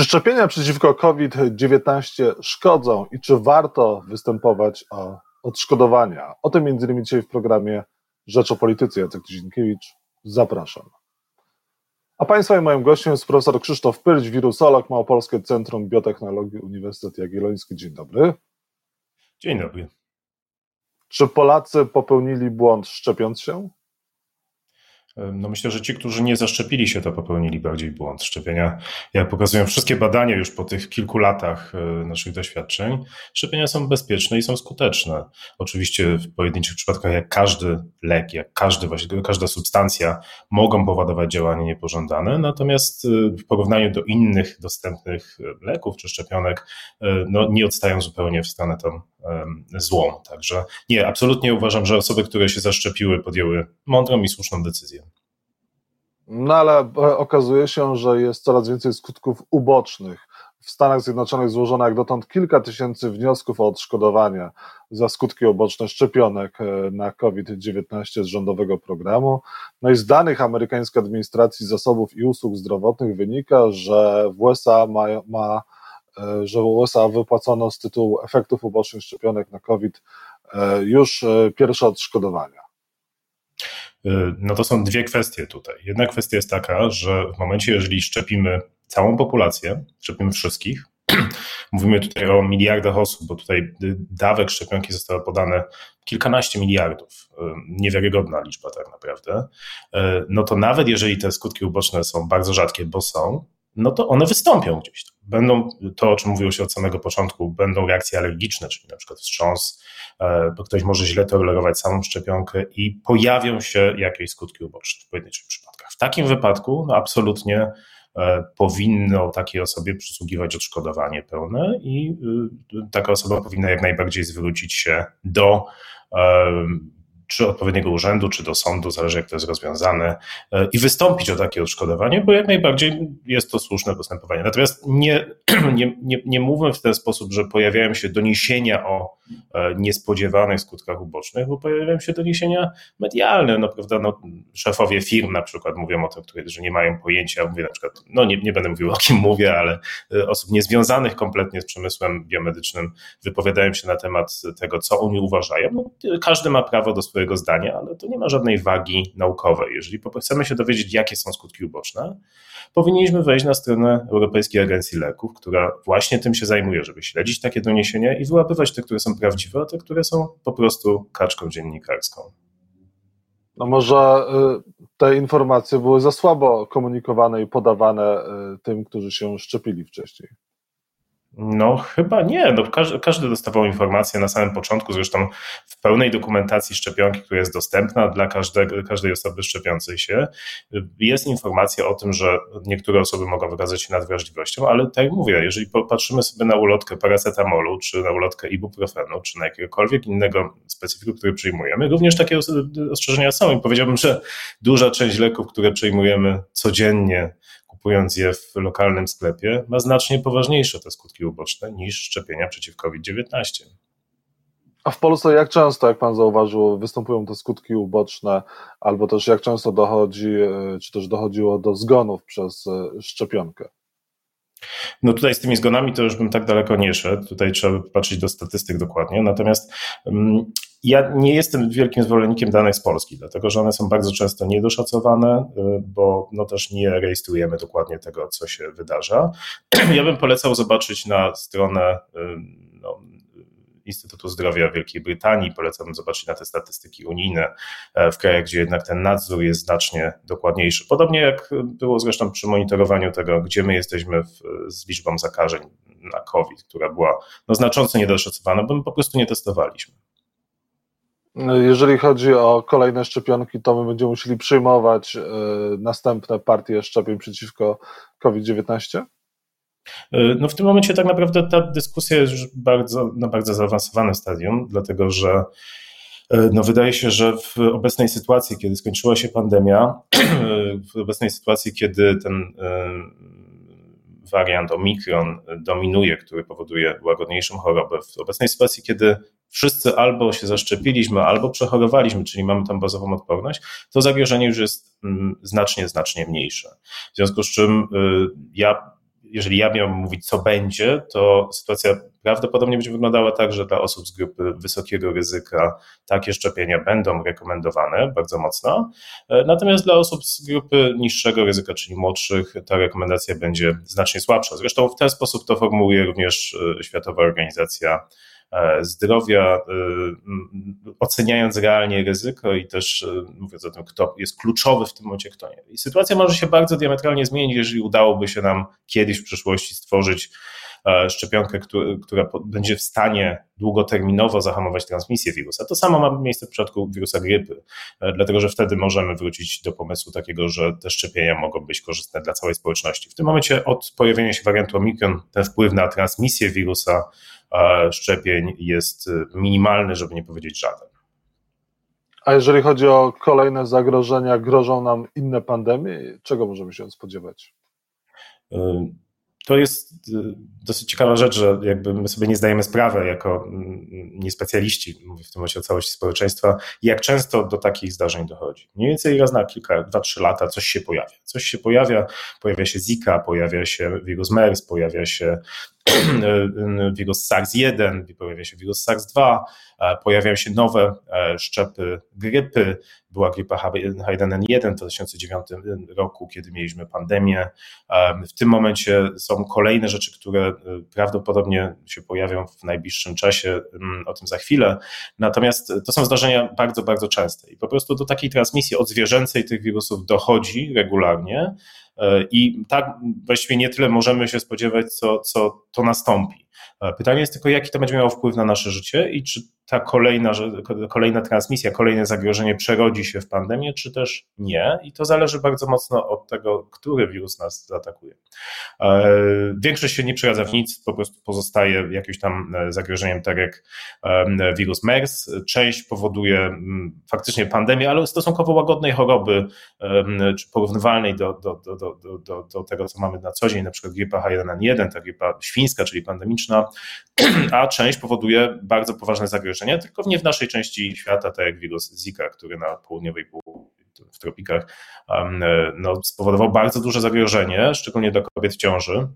Czy szczepienia przeciwko COVID-19 szkodzą i czy warto występować o odszkodowania? O tym między innymi dzisiaj w programie Rzecz o Polityce. Jacek Dzienkiewicz, zapraszam. A Państwa i moim gościem jest profesor Krzysztof Pyrć, wirusolog, Małopolskie Centrum Biotechnologii Uniwersytet Jagielloński. Dzień dobry. Dzień dobry. Czy Polacy popełnili błąd szczepiąc się? No myślę, że ci, którzy nie zaszczepili się, to popełnili bardziej błąd. Szczepienia, jak pokazują wszystkie badania już po tych kilku latach e, naszych doświadczeń, szczepienia są bezpieczne i są skuteczne. Oczywiście w pojedynczych przypadkach, jak każdy lek, jak każdy, właśnie, każda substancja, mogą powodować działanie niepożądane, natomiast e, w porównaniu do innych dostępnych leków czy szczepionek, e, no, nie odstają zupełnie w stronę tą złą. Także nie, absolutnie uważam, że osoby, które się zaszczepiły, podjęły mądrą i słuszną decyzję. No ale e, okazuje się, że jest coraz więcej skutków ubocznych. W Stanach Zjednoczonych złożono jak dotąd kilka tysięcy wniosków o odszkodowania za skutki uboczne szczepionek e, na COVID-19 z rządowego programu. No i z danych amerykańskiej administracji zasobów i usług zdrowotnych wynika, że w USA ma, ma że w USA wypłacono z tytułu efektów ubocznych szczepionek na COVID już pierwsze odszkodowania. No to są dwie kwestie tutaj. Jedna kwestia jest taka, że w momencie, jeżeli szczepimy całą populację, szczepimy wszystkich, mówimy tutaj o miliardach osób, bo tutaj dawek szczepionki zostało podane kilkanaście miliardów, niewiarygodna liczba tak naprawdę, no to nawet jeżeli te skutki uboczne są bardzo rzadkie, bo są, no to one wystąpią gdzieś. Będą to, o czym mówiło się od samego początku, będą reakcje alergiczne, czyli na przykład wstrząs, e, bo ktoś może źle tolerować samą szczepionkę i pojawią się jakieś skutki uboczne w pojedynczych przypadkach. W takim wypadku no absolutnie e, powinno takiej osobie przysługiwać odszkodowanie pełne i y, taka osoba powinna jak najbardziej zwrócić się do czy odpowiedniego urzędu, czy do sądu, zależy jak to jest rozwiązane, e, i wystąpić o takie odszkodowanie, bo jak najbardziej jest to słuszne postępowanie. Natomiast nie, nie, nie, nie mówmy w ten sposób, że pojawiają się doniesienia o e, niespodziewanych skutkach ubocznych, bo pojawiają się doniesienia medialne, no prawda, no, szefowie firm na przykład mówią o tym, że nie mają pojęcia, mówię na przykład, no nie, nie będę mówił o kim mówię, ale e, osób niezwiązanych kompletnie z przemysłem biomedycznym wypowiadają się na temat tego, co oni uważają. No, każdy ma prawo do swojego swojego zdania, ale to nie ma żadnej wagi naukowej. Jeżeli chcemy się dowiedzieć, jakie są skutki uboczne, powinniśmy wejść na stronę Europejskiej Agencji Leków, która właśnie tym się zajmuje, żeby śledzić takie doniesienia i wyłapywać te, które są prawdziwe, a te, które są po prostu kaczką dziennikarską. No może y, te informacje były za słabo komunikowane i podawane y, tym, którzy się szczepili wcześniej. No, chyba nie. No, każdy, każdy dostawał informację na samym początku, zresztą w pełnej dokumentacji szczepionki, która jest dostępna dla każdego, każdej osoby szczepiącej się, jest informacja o tym, że niektóre osoby mogą wykazać się nadwrażliwością, ale tak jak mówię, jeżeli popatrzymy sobie na ulotkę paracetamolu, czy na ulotkę ibuprofenu, czy na jakiegokolwiek innego specyfiku, który przyjmujemy, również takie ostrzeżenia są i powiedziałbym, że duża część leków, które przyjmujemy codziennie, kupując je w lokalnym sklepie, ma znacznie poważniejsze te skutki uboczne niż szczepienia przeciw COVID-19. A w Polsce jak często, jak pan zauważył, występują te skutki uboczne, albo też jak często dochodzi, e, czy też dochodziło do zgonów przez e, szczepionkę? No tutaj z tymi zgonami to już bym tak daleko nie szedł. Tutaj trzeba patrzeć do statystyk dokładnie. Natomiast mm, ja nie jestem wielkim zwolennikiem danych z Polski, dlatego że one są bardzo często niedoszacowane, y, bo no też nie rejestrujemy dokładnie tego, co się wydarza. Ja bym polecał zobaczyć na stronę y, no, Instytutu Zdrowia Wielkiej Brytanii. Polecam zobaczyć na te statystyki unijne e, w krajach, gdzie jednak ten nadzór jest znacznie dokładniejszy. Podobnie jak było zresztą przy monitorowaniu tego, gdzie my jesteśmy w, z liczbą zakażeń na COVID, która była no, znacząco niedoszacowana, bo my po prostu nie testowaliśmy. Jeżeli chodzi o kolejne szczepionki, to my będziemy musieli przyjmować e, następne partie szczepień przeciwko COVID-19? E, no w tym momencie tak naprawdę ta dyskusja jest już bardzo, na bardzo zaawansowanym stadium, dlatego że e, no wydaje się, że w obecnej sytuacji, kiedy skończyła się pandemia, w obecnej sytuacji, kiedy ten wariant Omikron dominuje, który powoduje łagodniejszą chorobę, w obecnej sytuacji, kiedy wszyscy albo się zaszczepiliśmy, albo przechorowaliśmy, czyli mamy tam bazową odporność, to zagrożenie już jest mm, znacznie, znacznie mniejsze. W związku z czym y, ja jeżeli ja miałbym mówić, co będzie, to sytuacja prawdopodobnie będzie wyglądała tak, że dla osób z grupy wysokiego ryzyka takie szczepienia będą rekomendowane bardzo mocno. E, natomiast dla osób z grupy niższego ryzyka, czyli młodszych, ta rekomendacja będzie znacznie słabsza. Zresztą w ten sposób to formułuje również e, Światowa Organizacja zdrowia, e, oceniając realnie ryzyko i też e, mówiąc o tym, kto jest kluczowy w tym momencie, kto nie. I sytuacja może się bardzo diametralnie zmienić, jeżeli udałoby się nam kiedyś w przyszłości stworzyć szczepionkę, która będzie w stanie długoterminowo zahamować transmisję wirusa. To samo ma miejsce w przypadku wirusa grypy, dlatego że wtedy możemy wrócić do pomysłu takiego, że te szczepienia mogą być korzystne dla całej społeczności. W tym momencie od pojawienia się wariantu Omikron ten wpływ na transmisję wirusa szczepień jest y, minimalny, żeby nie powiedzieć żaden. A jeżeli chodzi o kolejne zagrożenia, grożą nam inne pandemie? Czego możemy się spodziewać? Y, to jest y, dosyć ciekawa rzecz, że jakby my sobie nie zdajemy sprawy jako mm, niespecjaliści, mówię w tym momencie o całości społeczeństwa, jak często do takich zdarzeń dochodzi. Mniej więcej raz na kilka, dwa, trzy lata coś się pojawia. Coś się pojawia, pojawia się Zika, pojawia się wirus MERS, pojawia się wirus SARS-1, pojawia się wirus SARS-2, pojawiają się nowe e, szczepy grypy. Była grypa H1N1 w 2009 roku, kiedy mieliśmy pandemię. W tym momencie są kolejne rzeczy, które e, prawdopodobnie się pojawią w najbliższym czasie, mm, o tym za chwilę. Natomiast to są zdarzenia bardzo, bardzo częste i po prostu do takiej transmisji odzwierzęcej tych wirusów dochodzi regularnie. E, I tak właściwie nie tyle możemy się spodziewać, co, co to nastąpi. E, pytanie jest tylko, jaki to będzie miało wpływ na nasze życie i czy ta kolejna, kolejna transmisja, kolejne zagrożenie przerodzi się w pandemię, czy też nie. I to zależy bardzo mocno od tego, który wirus nas zaatakuje. E, większość się nie przeradza w nic, po prostu pozostaje jakimś tam e, zagrożeniem, tak jak wirus MERS. Część powoduje faktycznie pandemię, ale stosunkowo łagodnej choroby, czy porównywalnej do, do, do, do, do, do tego, co mamy na co dzień, na przykład gripa H1N1, ta gripa świńska, czyli pandemiczna, a część powoduje bardzo poważne zagrożenia, tylko nie w naszej części świata, tak jak wirus Zika, który na południowej pół w tropikach no, spowodował bardzo duże zagrożenie, szczególnie dla kobiet w ciąży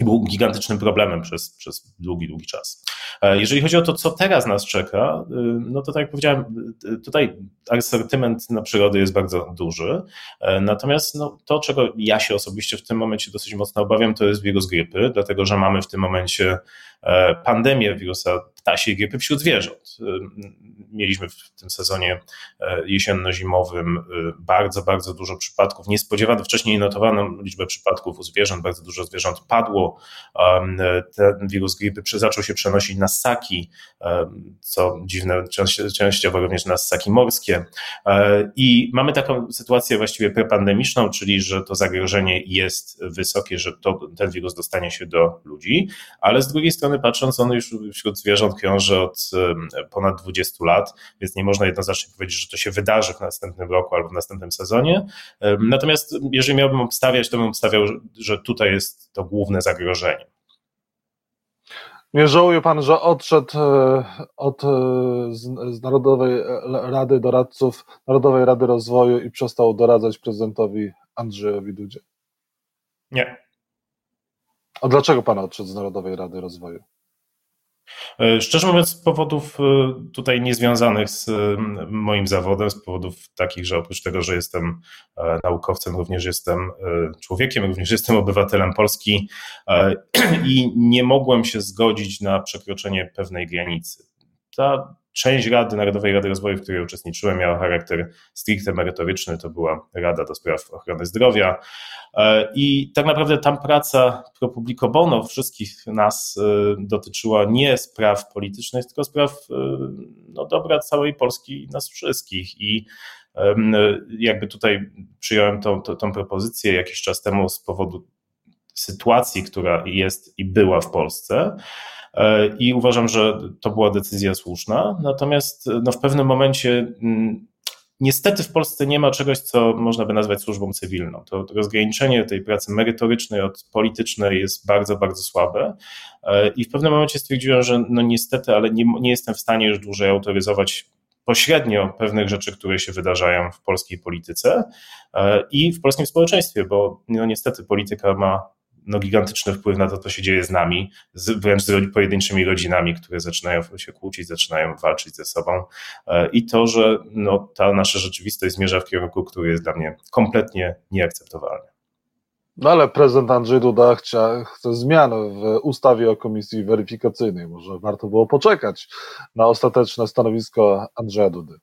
i był gigantycznym problemem przez, przez długi, długi czas. E, jeżeli chodzi o to, co teraz nas czeka, y, no to tak jak powiedziałem, y, tutaj asortyment na przyrody jest bardzo duży, e, natomiast no, to, czego ja się osobiście w tym momencie dosyć mocno obawiam, to jest wirus grypy, dlatego że mamy w tym momencie e, pandemię wirusa ptasiej grypy wśród zwierząt. Mieliśmy w tym sezonie jesienno-zimowym bardzo, bardzo dużo przypadków, niespodziewano, wcześniej notowano liczbę przypadków u zwierząt, bardzo dużo zwierząt padło, ten wirus grypy zaczął się przenosić na ssaki, co dziwne, częściowo również na ssaki morskie. E, I mamy taką sytuację właściwie prepandemiczną, czyli że to zagrożenie jest wysokie, że to, ten wirus dostanie się do ludzi, ale z drugiej strony patrząc, on już wśród zwierząt krąży od ponad 20 lat, więc nie można jednoznacznie powiedzieć, że to się wydarzy w następnym roku albo w następnym sezonie. Natomiast jeżeli miałbym obstawiać, to bym obstawiał, że tutaj jest to główne zagrożenie. Nie żałuje pan, że odszedł e, od, e, z, z Narodowej Rady Doradców Narodowej Rady Rozwoju i przestał doradzać prezydentowi Andrzejowi Dudzie? Nie. A dlaczego pan odszedł z Narodowej Rady Rozwoju? E, szczerze mówiąc, z powodów e, tutaj niezwiązanych z moim zawodem, z powodów takich, że oprócz tego, że jestem e, naukowcem, również jestem człowiekiem, również jestem obywatelem Polski i nie mogłem się zgodzić na przekroczenie pewnej granicy. Ta Część Rady, Narodowej Rady Rozwoju, w której uczestniczyłem, miała charakter stricte merytoryczny, to była Rada do Spraw Ochrony Zdrowia. E, I tak naprawdę tam praca pro publico bono wszystkich nas e, dotyczyła nie spraw politycznych, tylko spraw e, no, dobra całej Polski i nas wszystkich. I jakby tutaj przyjąłem tą, tą, tą propozycję jakiś czas temu z powodu sytuacji, która jest i była w Polsce. E, i uważam, że to była decyzja słuszna. Natomiast no, w pewnym momencie mm, niestety w Polsce nie ma czegoś, co można by nazwać służbą cywilną. To rozgraniczenie tej pracy merytorycznej od politycznej jest bardzo, bardzo słabe. E, I w pewnym momencie stwierdziłem, że no niestety, ale nie, nie jestem w stanie już dłużej autoryzować pośrednio pewnych rzeczy, które się wydarzają w polskiej polityce e, i w polskim społeczeństwie, bo no niestety polityka ma no, gigantyczny wpływ na to, co się dzieje z nami, z, wręcz z pojedynczymi rodzinami, które zaczynają się kłócić, zaczynają walczyć ze sobą. E, I to, że no, ta nasza rzeczywistość zmierza w kierunku, który jest dla mnie kompletnie nieakceptowalny. No ale prezydent Andrzej Duda chcia, chce zmian w ustawie o komisji weryfikacyjnej. Może warto było poczekać na ostateczne stanowisko Andrzeja Dudy.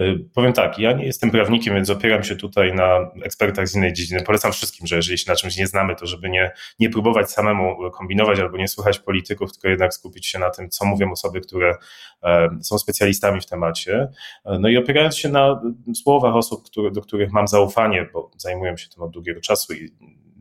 Y, powiem tak, ja nie jestem prawnikiem, więc opieram się tutaj na ekspertach z innej dziedziny. Polecam wszystkim, że jeżeli się na czymś nie znamy, to żeby nie, nie próbować samemu kombinować albo nie słuchać polityków, tylko jednak skupić się na tym, co mówią osoby, które e, są specjalistami w temacie. E, no i opierając się na słowach osób, które, do których mam zaufanie, bo zajmuję się tym od długiego czasu i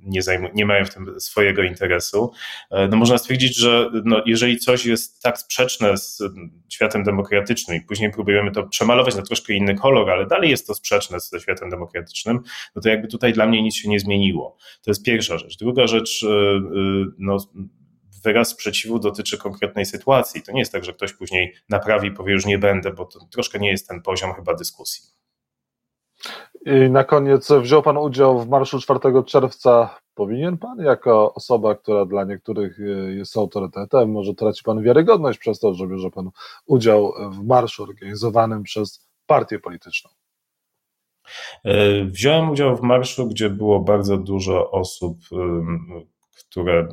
nie, nie mają w tym swojego interesu, e, no można stwierdzić, że no jeżeli coś jest tak sprzeczne z światem demokratycznym i później próbujemy to przemalować na troszkę inny kolor, ale dalej jest to sprzeczne ze światem demokratycznym, no to jakby tutaj dla mnie nic się nie zmieniło. To jest pierwsza rzecz. Druga rzecz, e, e, no wyraz sprzeciwu dotyczy konkretnej sytuacji. To nie jest tak, że ktoś później naprawi i powie już nie będę, bo to troszkę nie jest ten poziom chyba dyskusji. I na koniec wziął Pan udział w marszu 4 czerwca. Powinien Pan, jako osoba, która dla niektórych jest autorytetem, może traci Pan wiarygodność przez to, że bierze Pan udział w marszu organizowanym przez partię polityczną? E, wziąłem udział w marszu, gdzie było bardzo dużo osób, które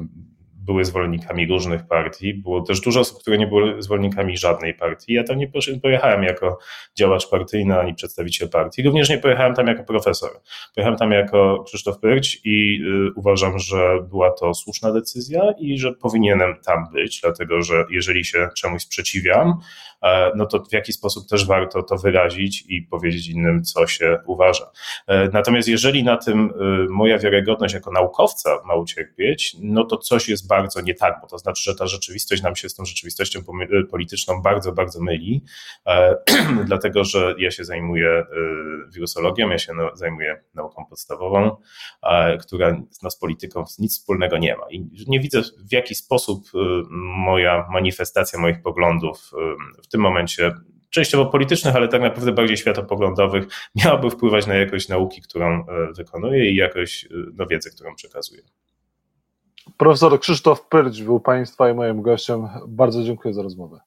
były zwolennikami różnych partii. Było też dużo osób, które nie były zwolennikami żadnej partii. Ja tam nie pojechałem jako działacz partyjny ani przedstawiciel partii. Również nie pojechałem tam jako profesor. Pojechałem tam jako Krzysztof Pyrć i y, uważam, że była to słuszna decyzja i że powinienem tam być, dlatego że jeżeli się czemuś sprzeciwiam, e, no to w jaki sposób też warto to wyrazić i powiedzieć innym, co się uważa. E, natomiast jeżeli na tym y, moja wiarygodność jako naukowca ma ucierpieć, no to coś jest bardzo nie tak, bo to znaczy, że ta rzeczywistość nam się z tą rzeczywistością polityczną bardzo, bardzo myli, e, dlatego że ja się zajmuję e, wirusologią, ja się zajmuję nauką podstawową, e, która no, z polityką nic wspólnego nie ma. I nie widzę, w jaki sposób moja manifestacja moich poglądów w tym momencie częściowo politycznych, ale tak naprawdę bardziej światopoglądowych, miałaby wpływać na jakość nauki, którą wykonuję i jakość no, wiedzy, którą przekazuję. Profesor Krzysztof Pyrć był Państwa i moim gościem. Bardzo dziękuję za rozmowę.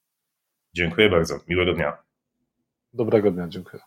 Dziękuję bardzo. Miłego dnia. Dobrego dnia, dziękuję.